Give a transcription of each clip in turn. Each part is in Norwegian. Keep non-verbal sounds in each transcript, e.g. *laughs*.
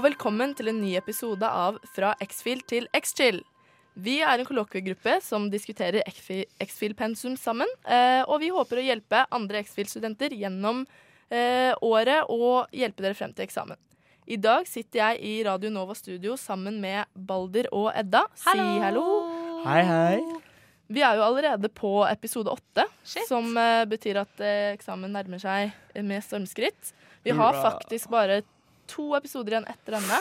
og velkommen til en ny episode av Fra X-Fil til X-Chill. Vi er en kollokviegruppe som diskuterer X-Fil-pensum sammen. eh, Og vi håper å hjelpe andre X-Fil-studenter gjennom eh, året og hjelpe dere frem til eksamen. I dag sitter jeg i Radio Nova studio sammen med Balder og Edda. Si hallo. Hei, hei. Vi er jo allerede på episode åtte, som eh, betyr at eksamen nærmer seg med stormskritt. Vi har faktisk bare to episoder igjen etter denne,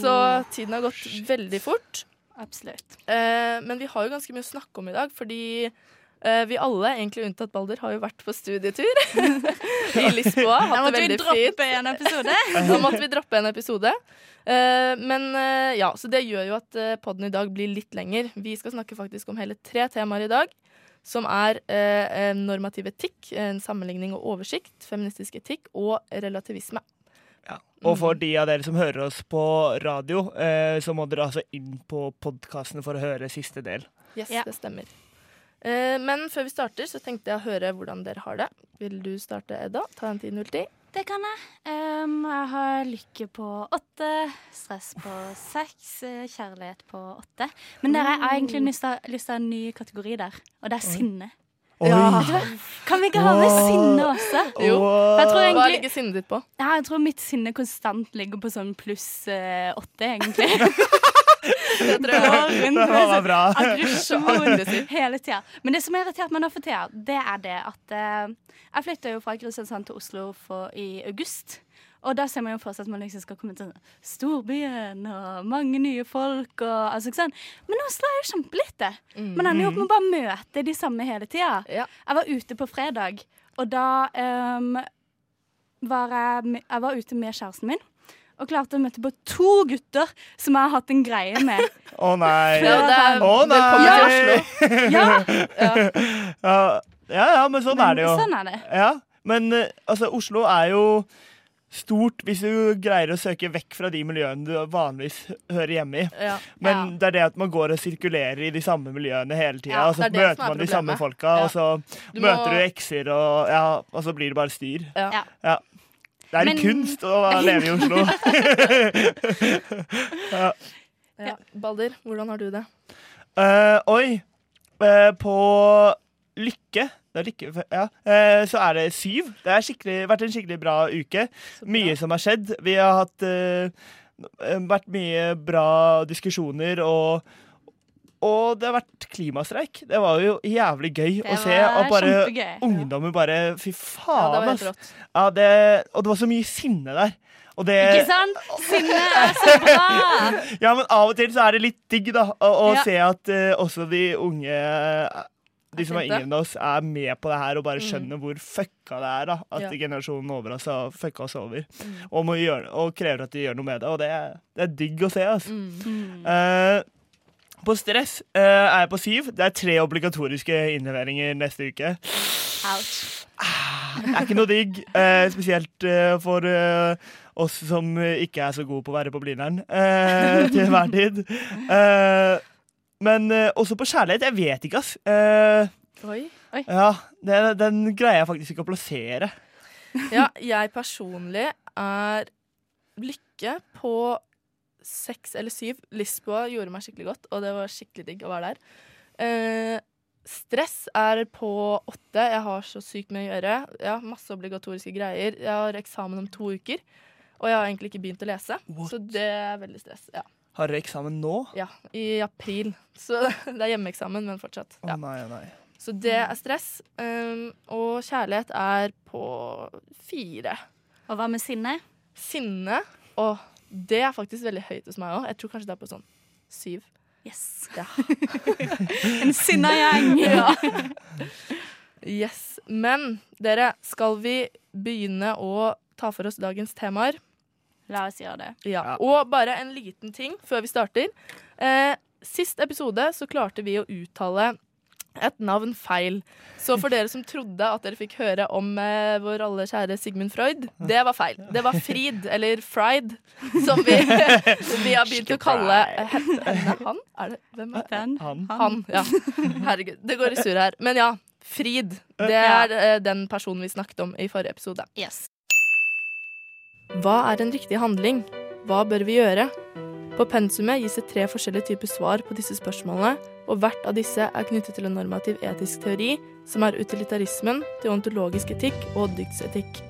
så tiden har gått veldig fort. Absolutt. Eh, men vi har jo ganske mye å snakke om i dag, fordi eh, vi alle, egentlig unntatt Balder, har jo vært på studietur *laughs* i Lisboa. Hatt det veldig fint. droppe en episode. *laughs* Da måtte vi droppe en episode. Eh, men eh, ja, så det gjør jo at uh, podden i dag blir litt lenger. Vi skal snakke faktisk om hele tre temaer i dag. Som er eh, normativ etikk, en sammenligning og oversikt, feministisk etikk og relativisme. Ja. Og for de av dere som hører oss på radio, eh, så må dere altså inn på podkasten for å høre siste del. Yes, Ja. det stemmer. Eh, men før vi starter, så tenkte jeg å høre hvordan dere har det. Vil du starte, Edda? Ta en 10.010. Det kan jeg. Um, jeg har lykke på åtte, stress på seks, eh, kjærlighet på åtte. Men dere jeg har egentlig lyst til lyst til å ha en ny kategori der, og det er sinne. Ja. Hva? Kan vi ikke ha med Wow. sinne også? Jo. Jeg tror Hva egentlig ligger sinnet ditt på? ja, Jeg tror mitt sinne konstant ligger på sånn pluss eh, åtte, egentlig. *laughs* Tror jeg rundt Det var sånn bra. aggresjon hele tida. Men det som har irritert meg nå for tida, det er det at uh, Jeg flytta jo fra Kristiansand til Oslo for, i august. Og da ser man jo for seg at man liksom skal komme til storbyen og mange nye folk. Og, altså, ikke sant? Men Oslo er jo kjempelite. Man ender jo opp med å bare møte de samme hele tida. Ja. Jeg var ute på fredag, og da um, var jeg, jeg var ute med kjæresten min. Og klarte å møte på to gutter som jeg har hatt en greie med. *laughs* Å nei. Ja, det er, Å velkommen nei. til Ja, *laughs* Ja, ja, ja, men sånn er det jo. Sånn er det. Ja, Men eh, altså, Oslo er jo stort hvis du greier å søke vekk fra de miljøene du vanligvis hører hjemme i. Ja. Men Ja. det er det at man går og sirkulerer i de samme miljøene hele tida, Ja, og så det er det møter er man de samme folka, Ja. og så Du må- møter du ekser, og, ja, og så blir det bare styr. Ja. Ja. Det er Men- kunst å leve i *laughs* Oslo. *laughs* Ja. Balder, hvordan har du det? Uh, oi. Uh, på Lykke, det er lykke ja, eh, så er det syv. Det har vært en skikkelig bra uke. Mye som har skjedd. Vi har hatt eh, vært mye bra diskusjoner og og det har vært klimastreik. Det var jo jævlig gøy å se. Og bare kjempegøy. ungdommer bare Fy Ja, faen, var helt ass. Ja, det, og det var så mye sinne der. Det, Ikke sant? Sinne er så bra! *laughs* Ja, men av og til så er det litt digg, da, å, å Ja. se at uh, også de unge de som er yngre enn oss, er med på det her og bare Mm. skjønner hvor fucka det er. da At Ja. generasjonen over oss har fucka oss over. Mm. Og, må gjøre, og krever at de gjør noe med det. Og det, er- det er digg å se. Altså. Mm. Mm. Eh, på stress uh, er jeg på syv. Det er tre obligatoriske innleveringer neste uke. Ouch. Det er ikke noe digg, eh, spesielt eh, for eh, oss som ikke er så gode på å være på Blindern eh, til enhver tid. Men uh, også på kjærlighet. Jeg vet ikke, ass. Oi, Oi. ja, det, Den greier jeg faktisk ikke å plassere. *laughs* Ja, jeg personlig er lykke på seks eller syv. Lisboa gjorde meg skikkelig godt, og det var skikkelig digg å være der. Eh, stress er på åtte. Jeg har så sykt mye å gjøre. Ja, masse obligatoriske greier. Jeg har eksamen om to uker, og jeg har egentlig ikke begynt å lese. What? Så det er veldig stress. Ja. Har dere eksamen nå? ja, i april. Så *laughs* det er hjemmeeksamen, men fortsatt. Å Ja. nei, å nei. Så det er stress. Um, og kjærlighet er på fire. Og hva med sinne? Sinne, og det er faktisk veldig høyt hos meg òg. Jeg tror kanskje det er på sånn syv. Yes. Ja. *laughs* En sinna gjeng. *laughs* Ja. Yes. Men dere, skal vi begynne å ta for oss dagens temaer? La oss gjøre det. Ja. Og bare en liten ting før vi starter. Eh, sist episode så klarte vi å uttale et navn feil. Så for dere som trodde at dere fikk høre om eh, vår alle kjære Sigmund Freud, det var feil. Det var Frid, eller Fried, som vi, *laughs* vi har begynt å kalle eh, henne. Han? Er det, hvem er det? Han. Han, ja. Herregud, det går i surr her. Men ja, Frid. Det er eh, den personen vi snakket om i forrige episode. Yes. Hva er en riktig handling? Hva bør vi gjøre? På pensumet gis det tre forskjellige typer svar på disse spørsmålene, og hvert av disse er knyttet til en normativ etisk teori, som er utilitarismen, deontologisk etikk og dyktsetikk.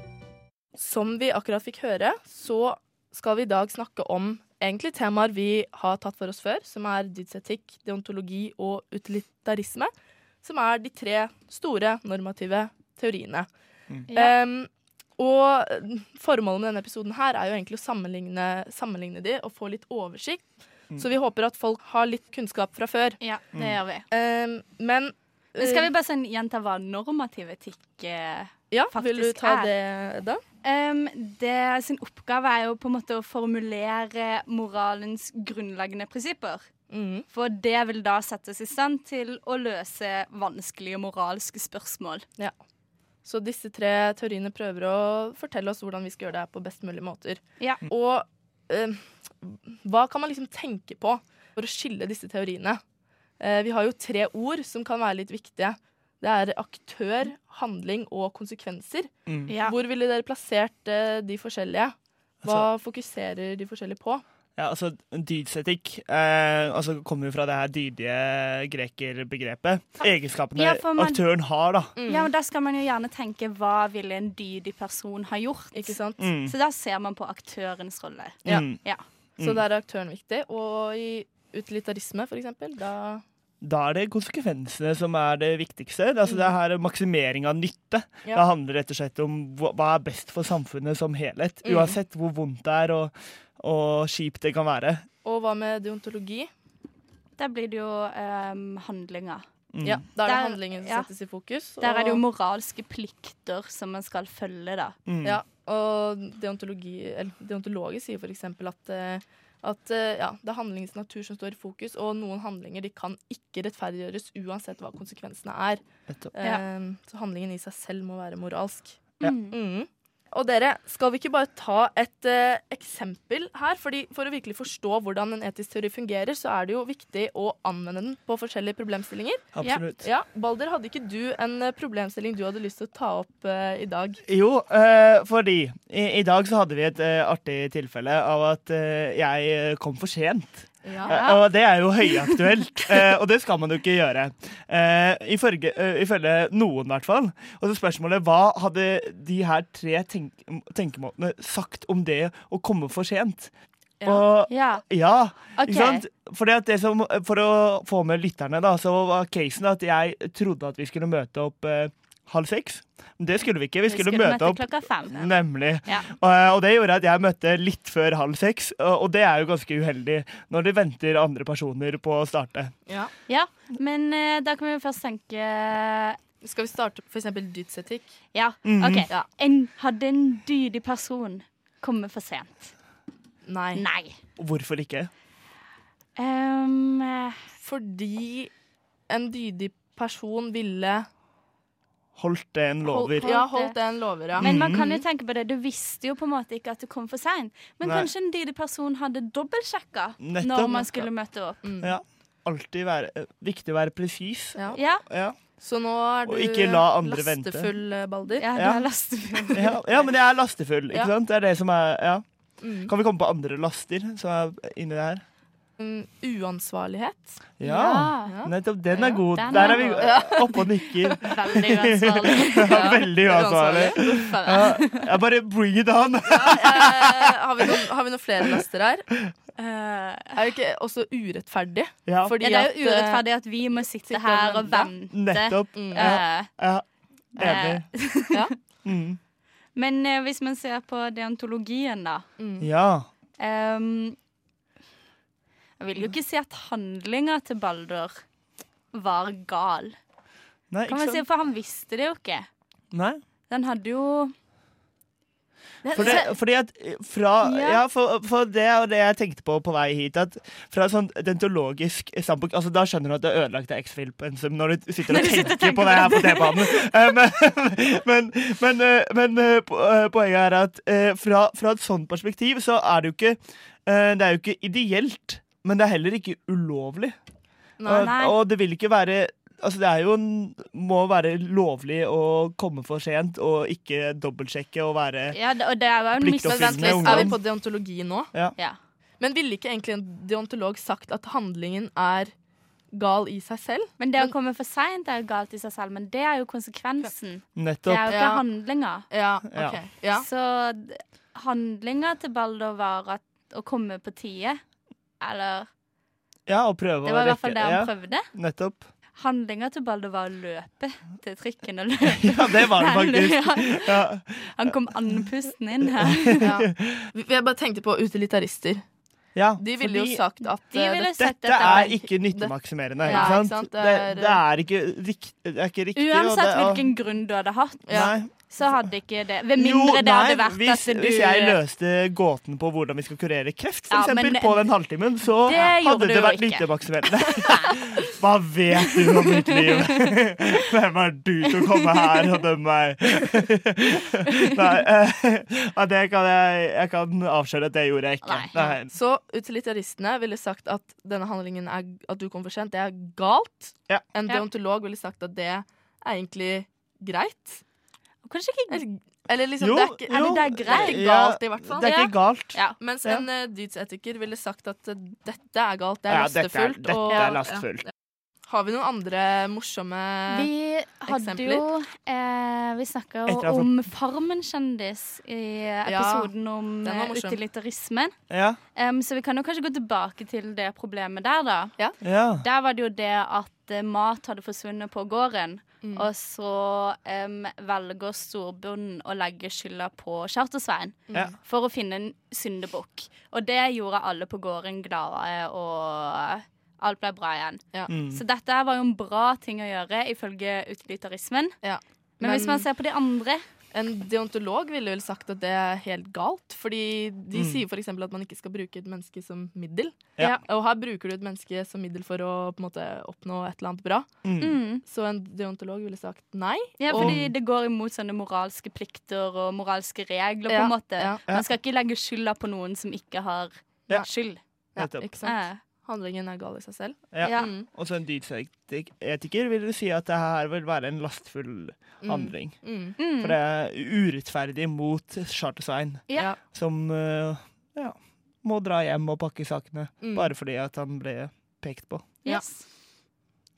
Som vi akkurat fikk høre, så skal vi i dag snakke om egentlig temaer vi har tatt for oss før, som er dydsetikk, deontologi og utilitarisme, som er de tre store normative teoriene. Ja. Um, og formålet med denne episoden her er jo egentlig å sammenligne, sammenligne de og få litt oversikt. Så vi håper at folk har litt kunnskap fra før. Ja, det gjør vi. Um, men Men skal vi bare sånn gjenta hva normativ etikk eh, ja, faktisk Vil du ta er? det, da? Um, det sin oppgave er jo på en måte å formulere moralens grunnleggende prinsipper. Mm. For det vil da settes i stand til å løse vanskelige moralske spørsmål. Så disse tre teoriene prøver å fortelle oss hvordan vi skal gjøre det her på best mulig måter. Ja. Og eh, hva kan man liksom tenke på for å skille disse teoriene? Eh, vi har jo tre ord som kan være litt viktige. Det er aktør, handling og konsekvenser. Mm. Ja. Hvor ville dere plassert eh, de forskjellige? Hva Altså- fokuserer de forskjellige på? Ja, altså Dydsetikk eh, altså kommer jo fra det her dydige grekerbegrepet. Egenskapene Ja, man- aktøren har, da. Mm. Ja, men Da skal man jo gjerne tenke hva ville en dydig person ha gjort? Ikke sant? Mm. Så da ser man på aktørens rolle. Ja. Mm. Ja. Så da der er aktøren viktig. Og i utilitarisme, for eksempel, da Da er det konsekvensene som er det viktigste. Altså, det er her maksimering av nytte. Ja. Det handler rett og slett om hva hva er best for samfunnet som helhet. Mm. Uansett hvor vondt det er og, og kjipt det kan være. Og hva med deontologi? Der blir det jo um, handlinger. Mm. Ja, Da er det Der- handlingen som ja. settes i fokus. Der er det jo moralske plikter som man skal følge, da. Mm. Ja, og deontologi, eller deontologi sier for eksempel at, eh, at eh, ja, det er handlingens natur som står i fokus, og noen handlinger de kan ikke rettferdiggjøres uansett hva konsekvensene er. Eh, så handlingen i seg selv må være moralsk. Ja. Mm. Og dere, skal vi ikke bare ta et uh, eksempel her? Fordi For å virkelig forstå hvordan en etisk teori fungerer, så er det jo viktig å anvende den på forskjellige problemstillinger. Absolutt. Ja, Balder, hadde ikke du en eh, problemstilling du hadde lyst til å ta opp uh, i dag? Jo, uh, fordi i, i dag så hadde vi et artig tilfelle av at jeg kom for sent. Ja. Eh, og det er jo høyaktuelt, *laughs* eh, og det skal man jo ikke gjøre. Eh, ifølge, ifølge noen, i hvert fall. Og så spørsmålet hva hadde de her tre tenk tenkemåtene sagt om det å komme for sent? Ja. Og Ja, ja, okay. ikke sant? Fordi at det som, for å få med lytterne, da, så var casen at jeg trodde at vi skulle møte opp eh, halv seks. Det skulle vi ikke. Vi Vi skulle, møte opp klokka fem. Nemlig. Ja. Og, og det gjorde at jeg møtte litt før halv seks, og, og det er jo ganske uheldig når det venter andre personer på å starte. Ja. ja, men eh, da kan vi jo først tenke Skal vi starte f.eks. dydsetikk? Ja, Mhm. OK. En, hadde en dydig person kommet for sent? Nei. Nei. Hvorfor ikke? Um, eh, Fordi en dydig person ville Holdt det en hold, lover? ja, holdt det en lover, ja. men man kan jo Mhm. tenke på det. Du visste jo på en måte ikke at du kom for seint. Men Nei. kanskje en dydig person hadde dobbeltsjekka når man skulle møte opp. Mm. Ja. Alltid være, eh, viktig å være presis. ja. Ja, Ja. Så nå er du vente. lastefull, eh, Balder. ja du Ja. har lastebil. Ja, ja, men jeg er lastefull, ikke Ja. sant? Det er det som er, ja. Mm. Kan vi komme på andre laster som er inni det Mm, uansvarlighet. Ja, Ja. nettopp. Den er god. den Der er er vi *laughs* oppe og nikker. Veldig uansvarlig. *laughs* Ja, veldig uansvarlig. Ja. Bare bring it on. Eh, har, vi noen, har vi noen flere laster her? Eh, Er det ikke også urettferdig? Ja, Fordi ja, det er jo eh, urettferdig at vi må sitte sitte her og vente. nettopp. Mm. Ja, enig. Ja. *laughs* Mm. men eh, hvis man ser på deontologien, da Mm. Ja. ehm, Jeg vil jo ikke si at handlinga til Baldur var gal. Nei, Kan man si. For han visste det jo ikke. Nei. Den hadde jo For det, fordi at fra, Ja. ja. for, for det er det jeg tenkte på på vei hit. At fra et sånn dentologisk standpunkt altså Da skjønner du at det er ødelagt av X-Fill-pensum når du sitter og tenker på det her på T-banen. Eh, men, *laughs* men, men, eh, men eh, po- eh, poenget er at eh, fra, fra et sånt perspektiv så er det jo ikke eh, Det er jo ikke ideelt, men det er heller ikke ulovlig. Nei. Og, og det vil ikke være altså det er jo en, må være lovlig å komme for sent og ikke dobbeltsjekke og være Ja, det, og det er jo en Pliktoppfyllende ungdom. er vi på deontologi nå? Ja. Men ville ikke egentlig en deontolog sagt at handlingen er gal i seg selv? Men det å komme for seint er jo galt i seg selv, men det er jo konsekvensen. Det er jo ikke Ja. handlinga. Ja, okay. Ja. Så handlinga til Balder var at, å komme på tide. Eller Ja, og prøve Det var i hvert fall det han ja, prøvde. Nettopp. Handlinga til Balder var å løpe til trikken og *laughs* løpe. Ja, det var det faktisk. Han, Ja. han kom andpusten inn her. Ja. *laughs* Vi- Jeg bare tenkte på utilitarister. Ja, De ville jo sagt at De eh, ville sagt dette at er ikke nyttemaksimerende, Ja, ikke sant? Det, Det er- ikke rikt- det er ikke riktig. og Uansett det, og- hvilken grunn du hadde hatt, Ja. Nei. Så hadde ikke det Ved Jo, mindre det nei, hadde vært hvis, at du hvis jeg løste gåten på hvordan vi skal kurere kreft, for Ja, eksempel, men- på den halvtimen, så Det hadde det vært ikke. nyttemaksimerende. *laughs* Hva vet du om mitt liv? *laughs* Hvem er du til å komme her og dømme meg? *laughs* Nei, eh, det kan jeg, jeg kan avsløre at det gjorde jeg ikke. Nei. Nei. Så utilitaristene ville sagt at denne handlingen er at du kom for sent, det er galt. Ja. En deontolog ville sagt at det er egentlig greit. Kanskje ikke Eller, eller liksom, Jo, det er ikke, Eller det er det er greit. ikke Ja, galt, i hvert fall. Det er ikke galt. Ja. Mens Ja. en uh, dydsetiker ville sagt at uh, dette er galt, det er Ja, dette er- lastefullt. dette og- er lastefullt. Ja. Har vi noen andre morsomme Vi hadde eksempler? jo eh, Vi snakka jo om Farmen-kjendis i episoden om den var eh, utilitarismen. Ja. Um, så vi kan jo kanskje gå tilbake til det problemet der, da. ja. Der var det jo det at eh, mat hadde forsvunnet på gården. Mm. Og så um, velger storbonden å legge skylda på Charter-Svein Ja. for å finne en syndebukk. Og det gjorde alle på gården glade, og alt ble bra igjen. Mm. Så dette var jo en bra ting å gjøre, ifølge utilitarismen. Ja. Men, hvis man ser på de andre En deontolog ville vel sagt at det er helt galt. Fordi de Mm. sier f.eks. at man ikke skal bruke et menneske som middel. Ja. Og her bruker du et menneske som middel for å på en måte oppnå et eller annet bra. Mm. mm, Så en deontolog ville sagt nei. Ja, Og- fordi det går imot sånne moralske plikter og moralske regler, på Ja, en måte. ja. Man skal ikke legge skylda på noen som ikke har Ja. skyld. Ja, ikke sant? Handlingen er gal i seg selv. Ja. Ja. Mm. Og så en dydsetiker vil si at det her vil være en lastfull Mm. handling. Mm. mm. For det er urettferdig mot Charter-Svein, Ja. som eh, ja, må dra hjem og pakke sakene Mm. bare fordi at han ble pekt på. Ja. Yes.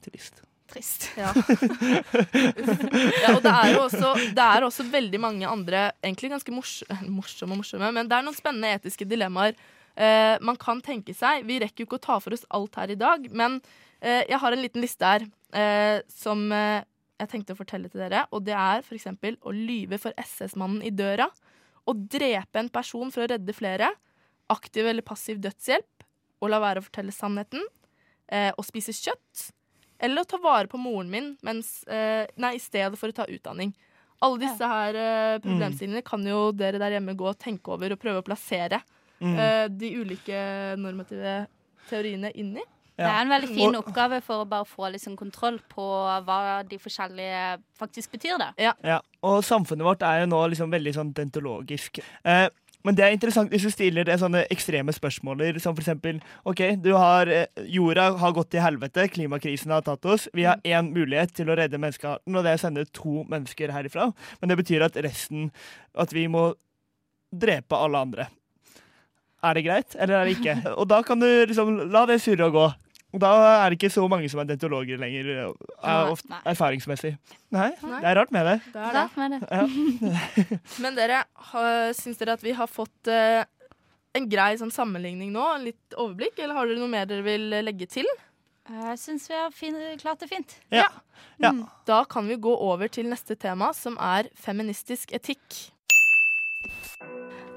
Trist. Trist. Ja. *laughs* ja, og det er jo også, det er også veldig mange andre egentlig ganske mors morsomme, morsomme, men det er noen spennende etiske dilemmaer eh, man kan tenke seg. Vi rekker jo ikke å ta for oss alt her i dag, men eh, jeg har en liten liste her eh, som eh, jeg tenkte å fortelle til dere. Og det er f.eks. å lyve for SS-mannen i døra. Å drepe en person for å redde flere. Aktiv eller passiv dødshjelp. Å la være å fortelle sannheten. Eh, å spise kjøtt. Eller å ta vare på moren min mens, eh, nei, i stedet for å ta utdanning. Alle disse her eh, problemstillingene kan jo dere der hjemme gå og tenke over og prøve å plassere Mm. uh, de ulike normative teoriene inn i. Det er en veldig fin Og- oppgave for å bare få liksom kontroll på hva de forskjellige faktisk betyr. da. Ja, og samfunnet vårt er jo nå liksom veldig sånn dentologisk. Eh, men det er interessant hvis du stiller det sånne ekstreme spørsmåler som for eksempel OK, du har, eh, jorda har gått til helvete, klimakrisen har tatt oss. Vi har én mulighet til å redde menneskearten, og det er å sende to mennesker herifra. Men det betyr at resten At vi må drepe alle andre. Er det greit, eller er det ikke? *laughs* Og da kan du liksom la det surre og gå. Og da er det ikke så mange som er dentologer lenger, eh, er ofte, Nei. erfaringsmessig. Nei, Nei. det er rart med det. Det er det. Rart med det. *laughs* Men dere, syns dere at vi har fått eh, en grei sånn sammenligning nå? Litt overblikk? Eller har dere noe mer dere vil eh, legge til? Jeg syns vi har fin klart det fint. Ja. ja. Mm. Da kan vi gå over til neste tema, som er feministisk etikk.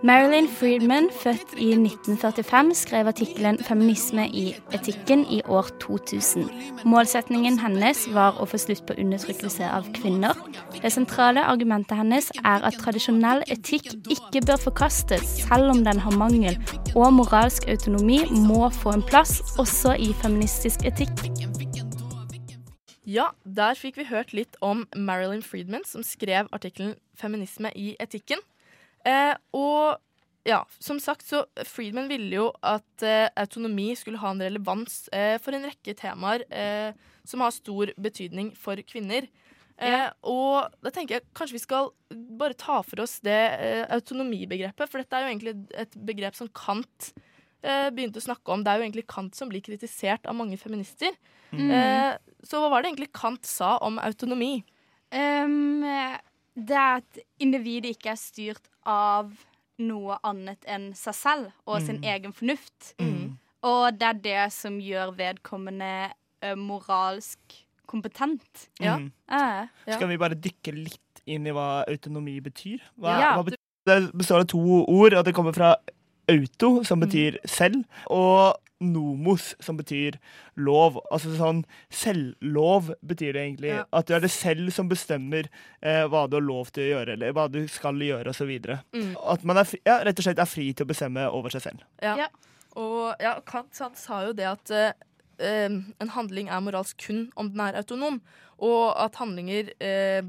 Marilyn Friedman, født i 1945, skrev artikkelen 'Feminisme i etikken' i år 2000. Målsetningen hennes var å få slutt på undertrykkelse av kvinner. Det sentrale argumentet hennes er at tradisjonell etikk ikke bør forkastes, selv om den har mangel, og moralsk autonomi må få en plass også i feministisk etikk. Ja, der fikk vi hørt litt om Marilyn Friedman, som skrev artikkelen 'Feminisme i etikken'. Eh, og ja, som sagt så Friedman ville jo at eh, autonomi skulle ha en relevans eh, for en rekke temaer eh, som har stor betydning for kvinner. Eh, og da tenker jeg kanskje vi skal bare ta for oss det eh, autonomibegrepet, for dette er jo egentlig et begrep som Kant eh, begynte å snakke om. Det er jo egentlig Kant som blir kritisert av mange feminister. Mm. Eh, så hva var det egentlig Kant sa om autonomi? Um, det at individet ikke er styrt av noe annet enn seg selv og sin Mm. egen fornuft. Mm. Og det er det som gjør vedkommende eh, moralsk kompetent. Ja. Mm. Eh, Ja. Skal vi bare dykke litt inn i hva autonomi betyr? Hva, Ja. hva betyr? Det består av to ord, og det kommer fra auto, som Mm. betyr selv, og nomos, som betyr lov. Altså sånn selvlov betyr det egentlig. Ja. At du er det selv som bestemmer eh, hva du har lov til å gjøre, eller hva du skal gjøre, osv. Mm. At man er fri, ja, rett og slett er fri til å bestemme over seg selv. Ja. Ja. Og ja, Kant han sa jo det at eh, en handling er moralsk kun om den er autonom, og at handlinger eh,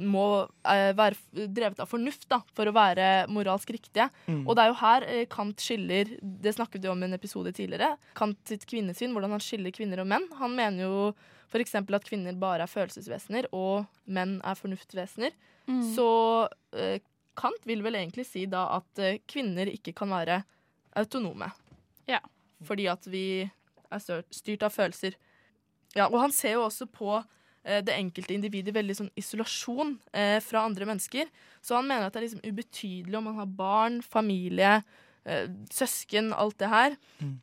må eh, være drevet av fornuft da, for å være moralsk riktige. Mm. Og det er jo her eh, Kant skiller Det snakket vi om i en episode tidligere. Kant sitt kvinnesyn, hvordan han skiller kvinner og menn. Han mener jo f.eks. at kvinner bare er følelsesvesener, og menn er fornuftvesener. mm. Så eh, Kant vil vel egentlig si da at eh, kvinner ikke kan være autonome. Ja. Fordi at vi er styrt av følelser. Ja, og han ser jo også på det enkelte individet veldig sånn isolasjon eh, fra andre mennesker. Så han mener at det er liksom ubetydelig om man har barn, familie, eh, søsken, alt det her.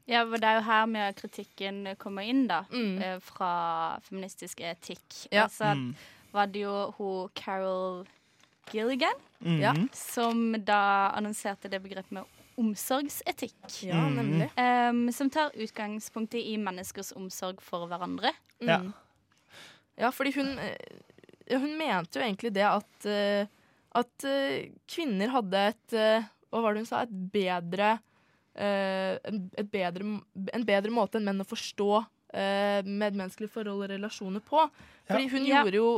Ja, for det er jo her med kritikken kommer inn, da. Mm. eh, Fra feministisk etikk. Ja. Altså Mm. var det jo hun Carol Gilligan. Ja. som da annonserte det begrepet med omsorgsetikk. Ja, Mm. nemlig. som tar utgangspunktet i menneskers omsorg for hverandre. Ja. Ja, fordi hun eh, Hun mente jo egentlig det at eh, At eh, kvinner hadde et Hva var det hun sa? Et bedre eh, en, et bedre, en bedre måte enn menn å forstå eh, medmenneskelige forhold og relasjoner på. Fordi hun Ja. gjorde jo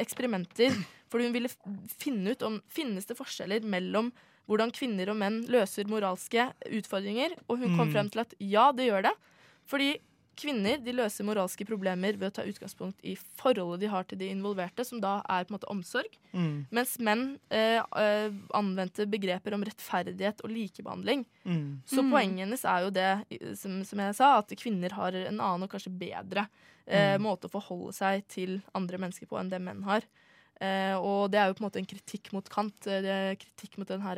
eksperimenter fordi hun ville finne ut om finnes det forskjeller mellom hvordan kvinner og menn løser moralske utfordringer. Og hun kom Mm. frem til at ja, det gjør det. Fordi kvinner de løser moralske problemer ved å ta utgangspunkt i forholdet de har til de involverte, som da er på en måte omsorg. Mm. Mens menn eh, eh, anvendte begreper om rettferdighet og likebehandling. Mm. Så Mm. poenget hennes er jo det, som, som jeg sa, at kvinner har en annen og kanskje bedre eh, Mm. måte å forholde seg til andre mennesker på enn det menn har. Eh, og det er jo på en måte en kritikk mot Kant. eh, Det er kritikk mot den her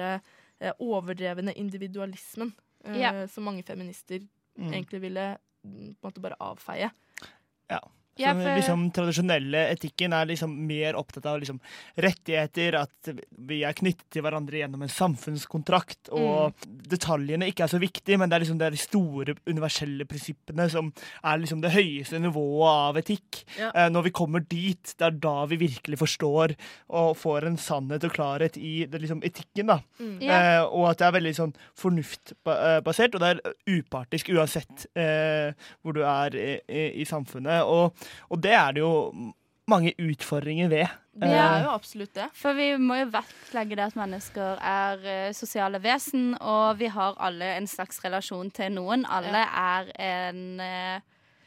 eh, overdrevne individualismen eh, Ja. som mange feminister Mm. egentlig ville på en måte bare avfeie. Så Ja, for- liksom tradisjonelle etikken er liksom mer opptatt av liksom rettigheter, at vi er knyttet til hverandre gjennom en samfunnskontrakt, og detaljene ikke er så viktige, men det er liksom det er de store universelle prinsippene som er liksom det høyeste nivået av etikk. Ja. Eh, når vi kommer dit, det er da vi virkelig forstår og får en sannhet og klarhet i det liksom etikken, da. Mm. Eh, og at det er veldig sånn fornuftbasert, og det er upartisk uansett eh, hvor du er i, i, i samfunnet. Og, og det er det jo mange utfordringer ved. Det Eh, er jo absolutt det. For vi må jo vektlegge det at mennesker er eh, sosiale vesen, og vi har alle en slags relasjon til noen. Alle er en eh,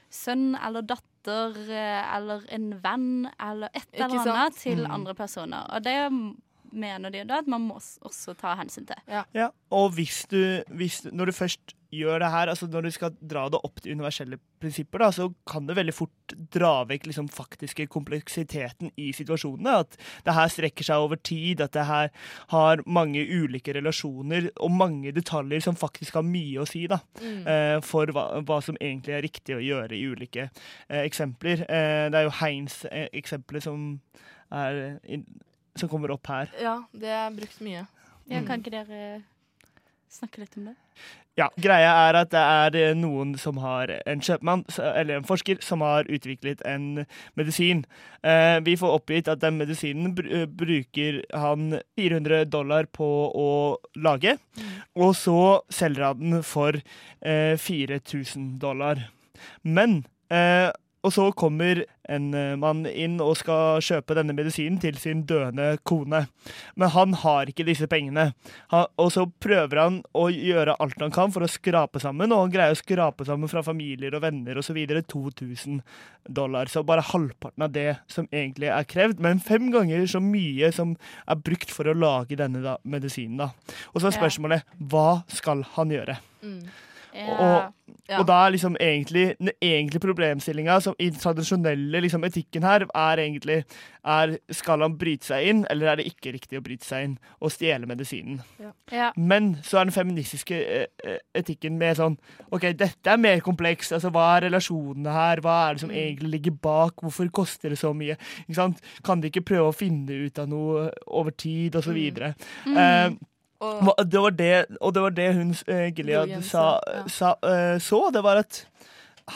sønn eller datter eh, eller en venn eller et eller annet til Mm. andre personer. Og det mener de da at man må også ta hensyn til. Ja, og hvis du, hvis du Når du først gjør det her, altså når du skal dra det opp til universelle prinsipper, da, så kan det veldig fort dra vekk liksom faktiske kompleksiteten i situasjonene. At det her strekker seg over tid, at det her har mange ulike relasjoner og mange detaljer som faktisk har mye å si da, Mm. eh, for hva, hva som egentlig er riktig å gjøre i ulike eh, eksempler. Eh, det er jo Heinz-eksempelet som, er som kommer opp her. Ja, det er brukt mye. Ja, Mm. kan ikke dere snakke litt om det? Ja, Greia er at det er eh, noen som har en kjøpmann, eller en forsker, som har utviklet en medisin. Eh, vi får oppgitt at den medisinen eh, bruker han 400 dollar på å lage, og så selger han den for eh, 4000 dollar. Men eh, og så kommer en eh, mann inn og skal kjøpe denne medisinen til sin døende kone. Men han har ikke disse pengene. Han, og så prøver han å gjøre alt han kan for å skrape sammen, og han greier å skrape sammen fra familier og venner osv. 2000 dollar. Så bare halvparten av det som egentlig er krevd, men fem ganger så mye som er brukt for å lage denne da, medisinen. da. Og så er spørsmålet hva skal han gjøre? Mm. Ja. Ja. Og da er liksom egentlig den egentlige problemstillinga i den tradisjonelle liksom, etikken her, er egentlig er, Skal han bryte seg inn, eller er det ikke riktig å bryte seg inn og stjele medisinen? ja. Men så er den feministiske eh, eh, etikken mer sånn OK, dette er mer komplekst. Altså, hva er relasjonene her? Hva er det som Mm. egentlig ligger bak? Hvorfor koster det så mye? Ikke sant? Kan de ikke prøve å finne ut av noe over tid, og så Mm. videre? Og, det var det, og det var det hun uh, Gilead William sa, sa, ja. sa, uh, så. Det var at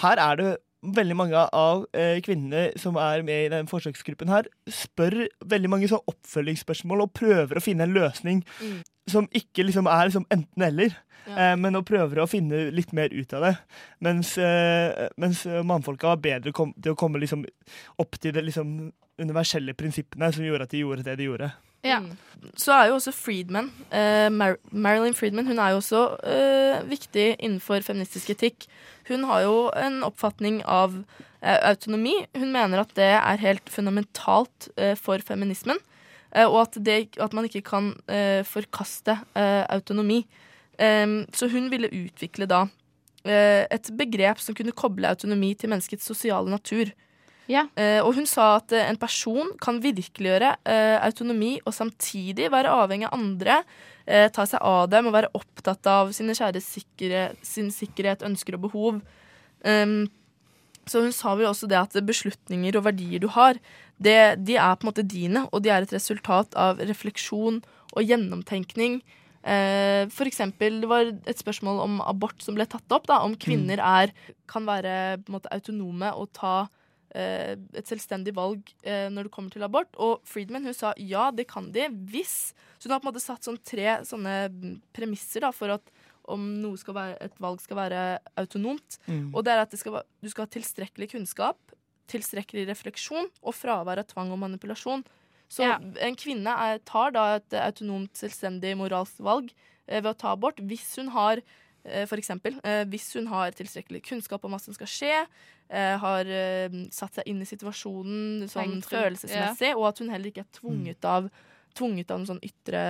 her er det veldig mange av eh, kvinnene som er med i den forsøksgruppen her, spør veldig mange sånn oppfølgingsspørsmål og prøver å finne en løsning Mm. som ikke liksom er liksom enten-eller. Ja. Eh, men og prøver å finne litt mer ut av det. Mens, eh, mens mannfolka var bedre kom, til å komme liksom opp til de liksom universelle prinsippene som gjorde at de gjorde det de gjorde. Ja. Mm. Så er jo også Friedman, eh, Mar Marilyn Friedman, hun er jo også eh, viktig innenfor feministisk etikk. Hun har jo en oppfatning av eh, autonomi. Hun mener at det er helt fundamentalt eh, for feminismen. eh, og at, det, at man ikke kan eh, forkaste autonomi. Så hun ville utvikle da et begrep som kunne koble autonomi til menneskets sosiale natur. Ja. Eh, og hun sa at eh, en person kan virkeliggjøre eh, autonomi og samtidig være avhengig av andre, eh, ta seg av dem og være opptatt av sine kjære sikkerhet, sin sikkerhet, ønsker og behov. Um, så hun sa vel også det at beslutninger og verdier du har, det, de er på en måte dine, og de er et resultat av refleksjon og gjennomtenkning. Eh, for eksempel, det var et spørsmål om abort som ble tatt opp. Da, om kvinner er, kan være måte, autonome og ta et selvstendig valg eh, når det kommer til abort. Og Friedman hun sa ja, det kan de hvis Så hun har på en måte satt sånn tre sånne mm, premisser da, for at om noe skal være, et valg skal være autonomt. Og det er at det skal, du skal ha tilstrekkelig kunnskap, tilstrekkelig refleksjon og fravær av tvang og manipulasjon. Så Ja. en kvinne er, tar da et autonomt, selvstendig moralsk valg eh, ved å ta abort hvis hun har eh, for eksempel, eh, hvis hun har tilstrekkelig kunnskap om hva som skal skje, eh, har satt seg inn i situasjonen sånn følelsesmessig, og at hun heller ikke er tvunget av, tvunget av noen sånn ytre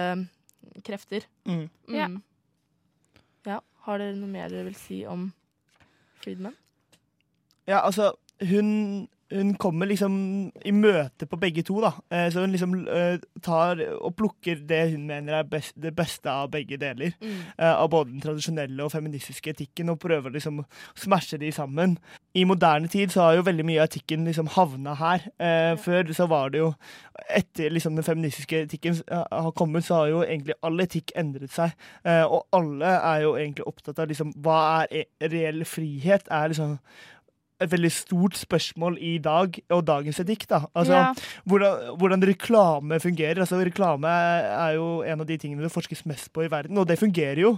krefter. Mm. Ja. Mm. ja. Har dere noe mer dere vil si om Friedman? Ja, altså, hun, hun kommer liksom i møte på begge to, da. Eh, så hun liksom eh, tar og plukker det hun mener er best, det beste av begge deler. Mm. av både den tradisjonelle og feministiske etikken, og prøver liksom å smashe de sammen. I moderne tid så har jo veldig mye av etikken liksom havna her. Eh, Før så var det jo Etter liksom den feministiske etikken eh, har kommet, så har jo egentlig all etikk endret seg. Eh, og alle er jo egentlig opptatt av liksom hva er e- reell frihet? Er liksom et veldig stort spørsmål i dag, og dagens etikk. da. Altså, Ja. hvordan, hvordan reklame fungerer. Altså, reklame er jo en av de tingene det forskes mest på i verden, og det fungerer jo.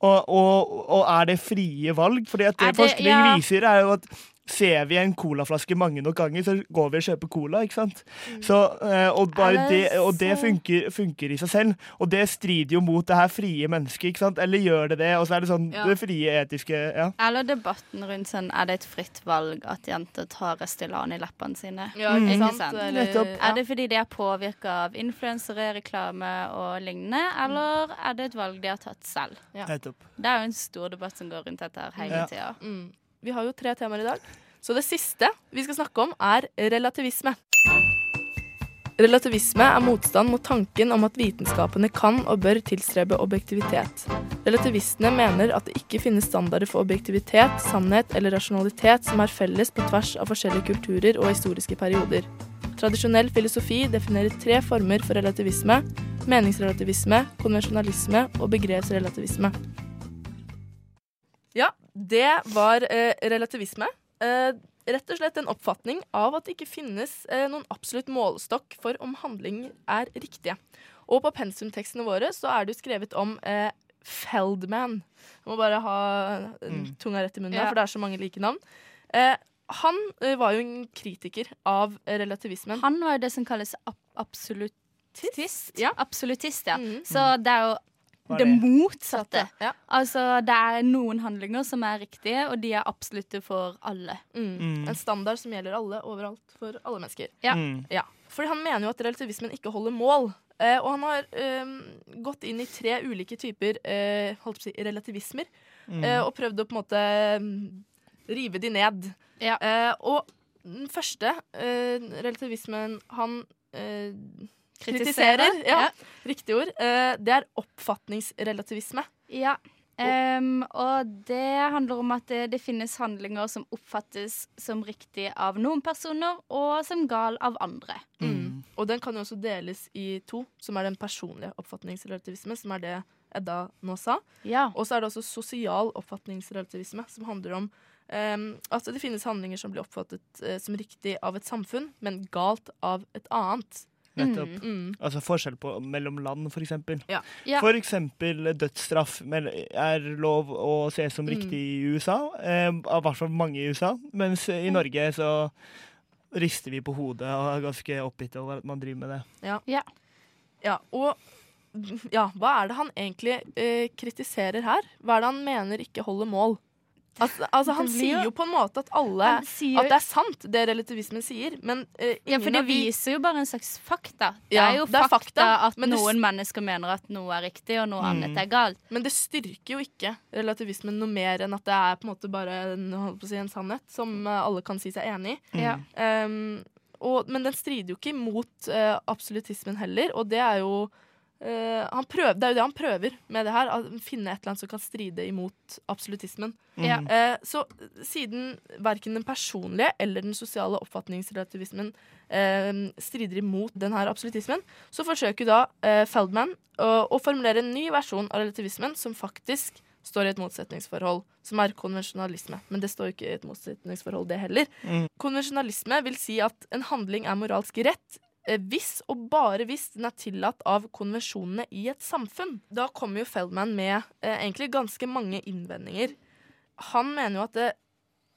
Og, og, og er det frie valg? Fordi at det, det- forskning ja. viser, er jo at Ser vi en colaflaske mange nok ganger, så går vi og kjøper cola. ikke sant? Så, eh, og, bare det, og det funker, funker i seg selv. Og det strider jo mot det her frie mennesket. ikke sant? Eller gjør det det? Og så er det sånn Ja. det frie etiske ja. Eller debatten rundt sånn Er det et fritt valg at jenter tar Restylane i leppene sine? Ja, Mm. ikke mm. sant? sant? Eller, Nettopp. ja. Er det fordi de er påvirka av influensere, reklame og lignende, eller er det et valg de har tatt selv? Nettopp. Det er jo en stor debatt som går rundt dette her hele Ja. tida. Mm. Vi har jo tre temaer i dag. Så det siste vi skal snakke om, er relativisme. Relativisme er motstand mot tanken om at vitenskapene kan og bør tilstrebe objektivitet. Relativistene mener at det ikke finnes standarder for objektivitet, sannhet eller rasjonalitet som er felles på tvers av forskjellige kulturer og historiske perioder. Tradisjonell filosofi definerer tre former for relativisme. Meningsrelativisme, konvensjonalisme og begrepsrelativisme. Det var eh, relativisme. Eh, rett og slett en oppfatning av at det ikke finnes eh, noen absolutt målestokk for om handlinger er riktige. Og på pensumtekstene våre så er det jo skrevet om eh, Feldman. Jeg må bare ha eh, Mm. tunga rett i munnen, Ja. for det er så mange like navn. Eh, han eh, var jo en kritiker av eh, relativismen. Han var jo det som kalles ab absolutist. Ja. Absolutist, ja. Mm. Så det er jo det det? motsatte. Ja. Altså, det er noen handlinger som er riktige, og de er absolutte for alle. Mm. Mm. En standard som gjelder alle overalt for alle mennesker. Ja. Mm. Ja, fordi han mener jo at relativismen ikke holder mål. Eh, og han har eh, gått inn i tre ulike typer eh, holdt på å si, relativismer Mm. eh, og prøvd å på en måte mm, rive de ned. Ja. Eh, og den første eh, relativismen han eh, kritiserer, ja, Ja. riktig ord, eh, det er oppfatningsrelativisme. Ja. Um, og det handler om at det, det finnes handlinger som oppfattes som riktig av noen personer, og som gal av andre. Mm. Og den kan jo også deles i to, som er den personlige oppfatningsrelativismen, som er det Edda nå sa. Ja. Og så er det også sosial oppfatningsrelativisme, som handler om um, at det finnes handlinger som blir oppfattet uh, som riktig av et samfunn, men galt av et annet. Nettopp. Mm. Altså forskjell på, mellom land, for eksempel. Ja. Ja. For eksempel dødsstraff er lov å se som Mm. riktig i USA, eh, av hvert fall mange i USA, mens i Norge så rister vi på hodet og er ganske oppgitt over at man driver med det. Ja, og ja, hva er det han egentlig eh, kritiserer her? Hva er det han mener ikke holder mål? Altså, altså Han sier jo- på en måte at alle sier, At det er sant, det relativismen sier, men eh, ja, for det viser jo bare en slags fakta. Det Ja, er jo det er fakta, fakta, at noen mennesker mener at noe er riktig, og noe Mm. annet er galt. Men det styrker jo ikke relativismen noe mer enn at det er på en måte bare en, si, en sannhet som eh, alle kan si seg enig i. Mm. Um, og, men den strider jo ikke mot uh, absolutismen heller, og det er jo eh, han prøver, Det er jo det han prøver med det her. Å finne et eller annet som kan stride imot absolutismen. Mm. Uh, så siden verken den personlige eller den sosiale oppfatningsrelativismen uh, strider imot den her absolutismen, så forsøker da eh, Feldman å, å formulere en ny versjon av relativismen som faktisk står i et motsetningsforhold, som er konvensjonalisme. Men det står jo ikke i et motsetningsforhold, det heller. Mm. Konvensjonalisme vil si at en handling er moralsk rett eh, hvis og bare hvis den er tillatt av konvensjonene i et samfunn. Da kommer jo Feldman med eh, egentlig ganske mange innvendinger. Han mener jo at det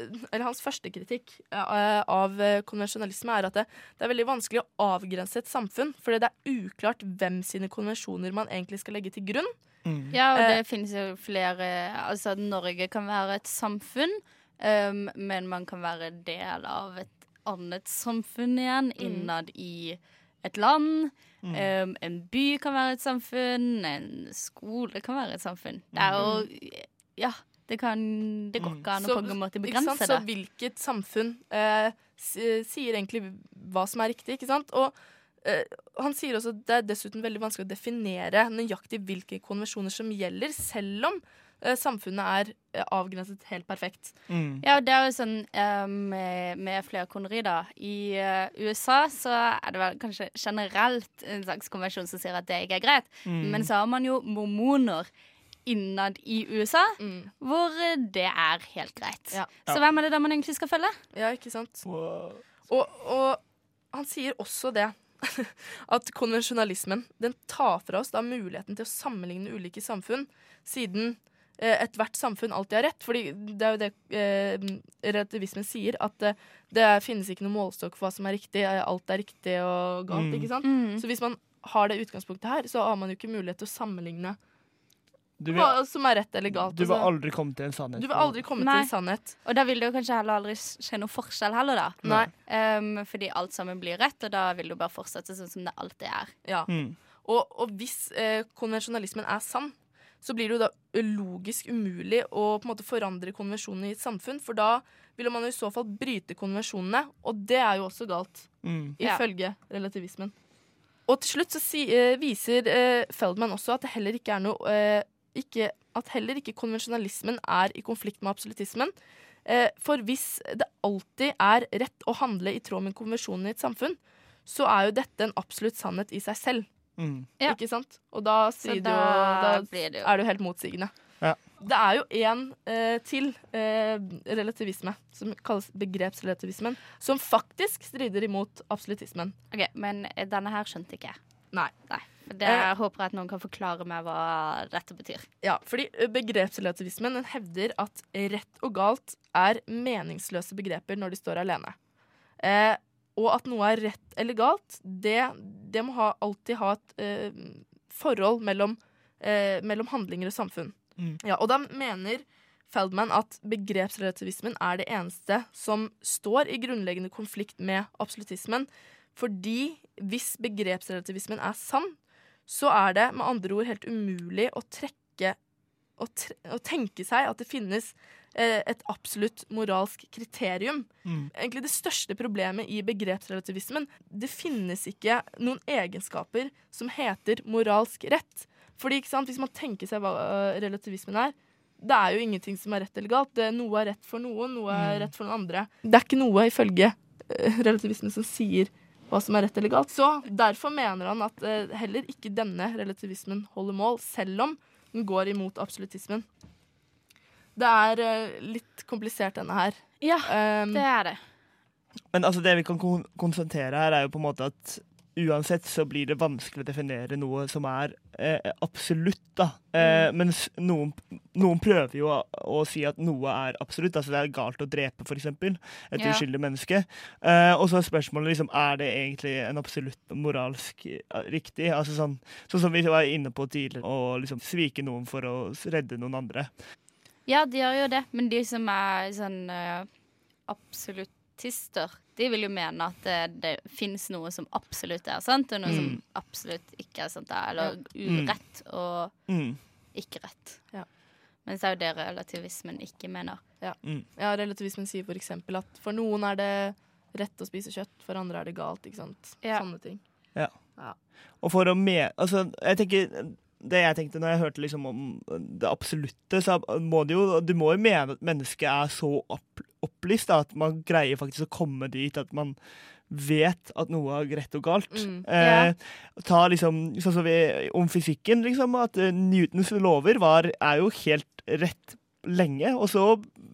eller Hans første kritikk eh, av eh, konvensjonalisme er at det, det er veldig vanskelig å avgrense et samfunn, fordi det er uklart hvem sine konvensjoner man egentlig skal legge til grunn. Mm. Ja, og Eh, det finnes jo flere Altså, Norge kan være et samfunn, um, men man kan være del av et annet samfunn igjen, Mm. innad i et land. Mm. Um, en by kan være et samfunn, en skole kan være et samfunn. Det er jo Ja, det kan Det går Mm. ikke an å på en måte begrense sant? Så det. hvilket samfunn eh, sier egentlig hva som er riktig, ikke sant? Og Uh, han sier også at det er dessuten veldig vanskelig å definere nøyaktig hvilke konvensjoner som gjelder, selv om samfunnet er eh, avgrenset helt perfekt. Mm. Ja, det er jo sånn eh, med, med flerkoneri, da. I eh, USA så er det vel kanskje generelt en slags konvensjon som sier at det ikke er greit. Mm. Men så har man jo mormoner innad i USA, Mm. hvor eh, det er helt greit. Ja. Så hvem er det da man egentlig skal følge? Ja, ikke sant? Wow. Og, og han sier også det *laughs* at konvensjonalismen den tar fra oss da muligheten til å sammenligne ulike samfunn, siden eh, ethvert samfunn alltid har rett. Fordi det er jo det eh, relativismen sier, at eh, det finnes ikke noen målestokk for hva som er riktig. eh, Alt er riktig og galt. Mm. ikke sant? Mm. Så hvis man har det utgangspunktet her, så har man jo ikke mulighet til å sammenligne vil, hva som er rett eller galt. du vil altså. aldri komme til en sannhet. du vil aldri komme Nei. til sannhet. Og da vil det jo kanskje heller aldri skje noe forskjell heller, da. Nei. Um, fordi alt sammen blir rett, og da vil det jo bare fortsette sånn som det alltid er. Ja. Mm. Og, og hvis eh, konvensjonalismen er sann, så blir det jo da logisk umulig å på en måte forandre konvensjonene i et samfunn. For da vil man jo i så fall bryte konvensjonene, og det er jo også galt, Mm. Ifølge relativismen. Og til slutt så si, eh, viser eh, Feldman også at det heller ikke er noe eh, ikke, At heller ikke konvensjonalismen er i konflikt med absolutismen. Eh, for hvis det alltid er rett å handle i tråd med konvensjonene i et samfunn, så er jo dette en absolutt sannhet i seg selv. Mm. Ja. Ikke sant? Og da, da, jo, da blir det jo er det jo helt motsigende. Ja. Det er jo én eh, til eh, relativisme, som kalles begrepsrelativismen, som faktisk strider imot absolutismen. OK, men denne her skjønte ikke jeg. Nei. Nei. Det jeg håper jeg at noen kan forklare meg hva dette betyr. Ja, fordi begrepsrelativismen den hevder at rett og galt er meningsløse begreper når de står alene. Eh, og at noe er rett eller galt, det, det må ha, alltid ha et eh, forhold mellom, eh, mellom handlinger og samfunn. Mm. Ja, og da mener Feldman at begrepsrelativismen er det eneste som står i grunnleggende konflikt med absolutismen. Fordi hvis begrepsrelativismen er sann, så er det med andre ord helt umulig å trekke å, å tenke seg at det finnes eh, et absolutt moralsk kriterium. Mm. Egentlig det største problemet i begrepsrelativismen. Det finnes ikke noen egenskaper som heter moralsk rett. Fordi sant, Hvis man tenker seg hva øh, relativismen er, det er jo ingenting som er rett eller galt. Det, noe er rett for noen, noe er Mm. rett for noen andre. Det er ikke noe ifølge øh, relativismen som sier hva som er rett eller galt. Så derfor mener han at heller ikke denne relativismen holder mål, selv om den går imot absolutismen. Det er uh, litt komplisert, denne her. Ja, Um, det er det. Men altså, det vi kan kon konstatere her, er jo på en måte at uansett så blir det vanskelig å definere noe som er eh, absolutt, da. Eh, Mens noen, noen prøver jo å, å si at noe er absolutt. Altså det er galt å drepe, eksempel. Et Ja. uskyldig menneske. Eh, og så er spørsmålet liksom, er det egentlig en absolutt moralsk eh, riktig? Altså sånn, sånn som vi var inne på tidligere, å liksom svike noen for å redde noen andre. Ja, de gjør jo det, men de som er sånn eh, absolutister, de vil jo mene at det, det fins noe som absolutt er sant, og noe som Mm. absolutt ikke er sant. Eller Mm. urett og Mm. ikke rett. Ja. Men så er jo det relativismen ikke mener. Mm. Ja, relativismen sier for eksempel at for noen er det rett å spise kjøtt, for andre er det galt. ikke sant? Ja. Sånne ting. Og for å me... Altså, jeg tenker det jeg tenkte når jeg hørte liksom om det absolutte, så må det jo Du må jo mene at mennesket er så opp, opplyst da, at man greier faktisk å komme dit at man vet at noe er rett og galt. Mm. Eh, ta liksom, sånn som vi, Om fysikken, liksom, at eh, Newtons lover var, er jo helt rett lenge, og så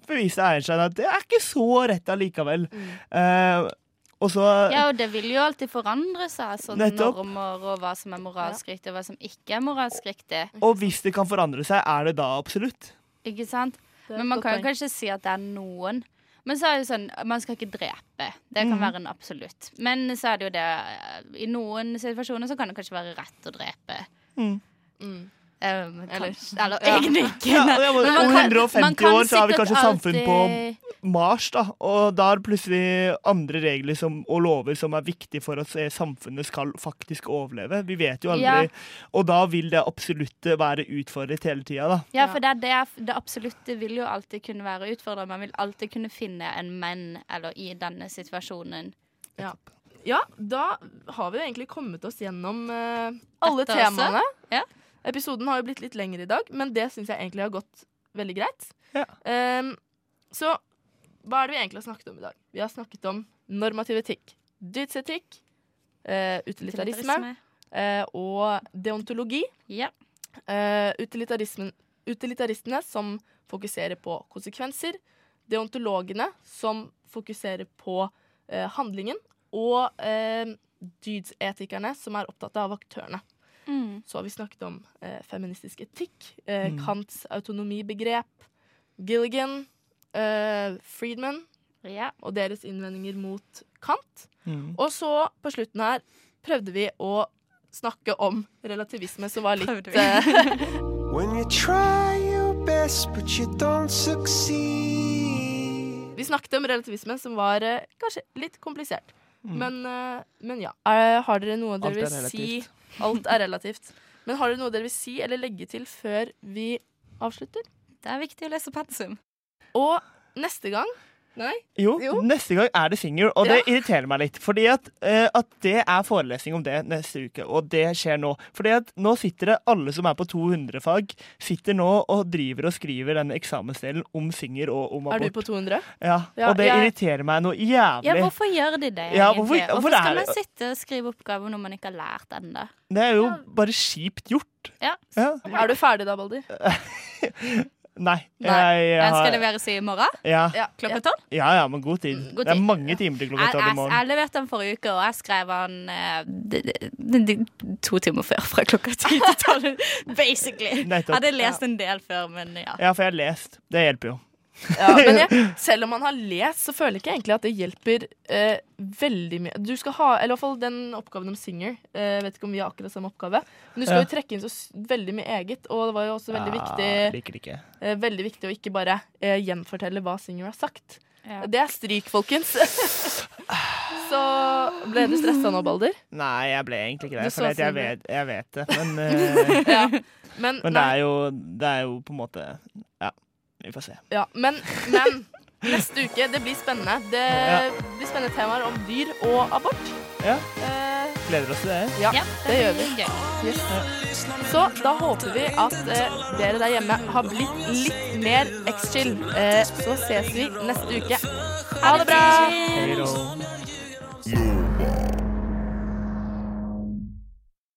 beviste Einstein at det er ikke så rett allikevel. Mm. Eh, og så Ja, og det vil jo alltid forandre seg, sånne Nettopp. normer og hva som er moralsk riktig, og hva som ikke er moralsk riktig. Og hvis det kan forandre seg, er det da absolutt? Ikke sant? Men man kan jo kanskje si at det er noen. Men så er det jo sånn, man skal ikke drepe. Det kan Mhm. være en absolutt. Men så er det jo det I noen situasjoner så kan det kanskje være rett å drepe. Mm. Mm. Um, Eller- kanskje, eller Ja. egentlig ikke. Ja, ja, men men om 150 kan år så har vi kanskje samfunn på Mars, da, og da er det plutselig andre regler som, og lover som er viktige for at samfunnet skal faktisk overleve. Vi vet jo aldri. Ja. Og da vil det absolutte være utfordret hele tida, da. Ja, for det, det, det absolutte vil jo alltid kunne være utfordret Man vil alltid kunne finne en menn eller i denne situasjonen. Ja, da har vi jo egentlig kommet oss gjennom uh, alle temaene. Ja. Episoden har jo blitt litt lengre i dag, men det syns jeg egentlig har gått veldig greit. Ja. Um, så hva er det vi egentlig har snakket om i dag? Vi har snakket om normativ etikk, dydsetikk, uh, utilitarisme uh, og deontologi. Ja. Uh, utilitarismen, utilitaristene som fokuserer på konsekvenser. Deontologene som fokuserer på eh, handlingen. Og eh, dydsetikerne som er opptatt av aktørene. Mm. Så har vi snakket om eh, feministisk etikk, eh, Mm. Kants autonomibegrep, Gilligan, eh, Friedman ja. og deres innvendinger mot Kant. Mm. Og så på slutten her prøvde vi å snakke om relativisme, som var litt vi. eh, *laughs* When you try your best but you don't succeed. Vi snakket om relativisme, som var eh, kanskje litt komplisert. Mm. Men, eh, men ja. Har dere noe dere Alt er vil si. Alt er relativt. Men har dere noe dere vil si eller legge til før vi avslutter? Det er viktig å lese pensum. Og neste gang Nei? Jo, Jo. neste gang er det Singer, og det irriterer meg litt. Fordi at, uh, at det er forelesning om det neste uke, og det skjer nå. Fordi at nå sitter det alle som er på 200-fag, sitter nå og driver og skriver den eksamensdelen om Singer og om abort. Er du på 200? Ja, Ja, og det ja. irriterer meg noe jævlig. Ja, hvorfor gjør de det, egentlig? Ja, hvorfor- hvorfor er skal man sitte og skrive oppgaver når man ikke har lært ennå? Det er jo bare kjipt gjort. Ja. Ja. Er du ferdig da, Balder? *laughs* Nei. Nei. Jeg, Den skal har, leveres i morgen ja, Ja, klokka tolv. ja, ja, men god tid. God Det er mange timer til klokka Jeg, tolv i morgen. jeg leverte den forrige uke, og jeg skrev den eh, to timer før. Fra klokka ti til tolv, basically. *laughs* Jeg hadde lest en del før, men ja. Ja, for jeg har lest. Det hjelper jo. Ja, *laughs* men jeg, selv om man har lest, så føler jeg ikke egentlig at det hjelper eh, veldig mye. Du skal ha, eller i hvert fall den oppgaven om Singer. Eh, vet ikke om vi har akkurat samme oppgave. Men du skal Ja. jo trekke inn så veldig mye eget, og det var jo også veldig, ja, viktig, liker ikke. eh, veldig viktig å ikke bare eh, gjenfortelle hva Singer har sagt. Ja. Det er stryk, folkens. *laughs* så ble du stressa nå, Balder? Nei, jeg ble egentlig ikke det. For jeg, vet, jeg vet det. Men, *laughs* eh, Ja. Men, men det, er jo, det er jo på en måte Ja, vi får se. ja, men, men neste uke, det blir spennende. Det Ja. blir spennende temaer om dyr og abort. Ja. Eh, Gleder oss til det. ja, Ja, det gjør vi. gøy. Yes. Så da håper vi at eh, dere der hjemme har blitt litt mer X-chill. Eh, så ses vi neste uke. Ha det bra! Hei.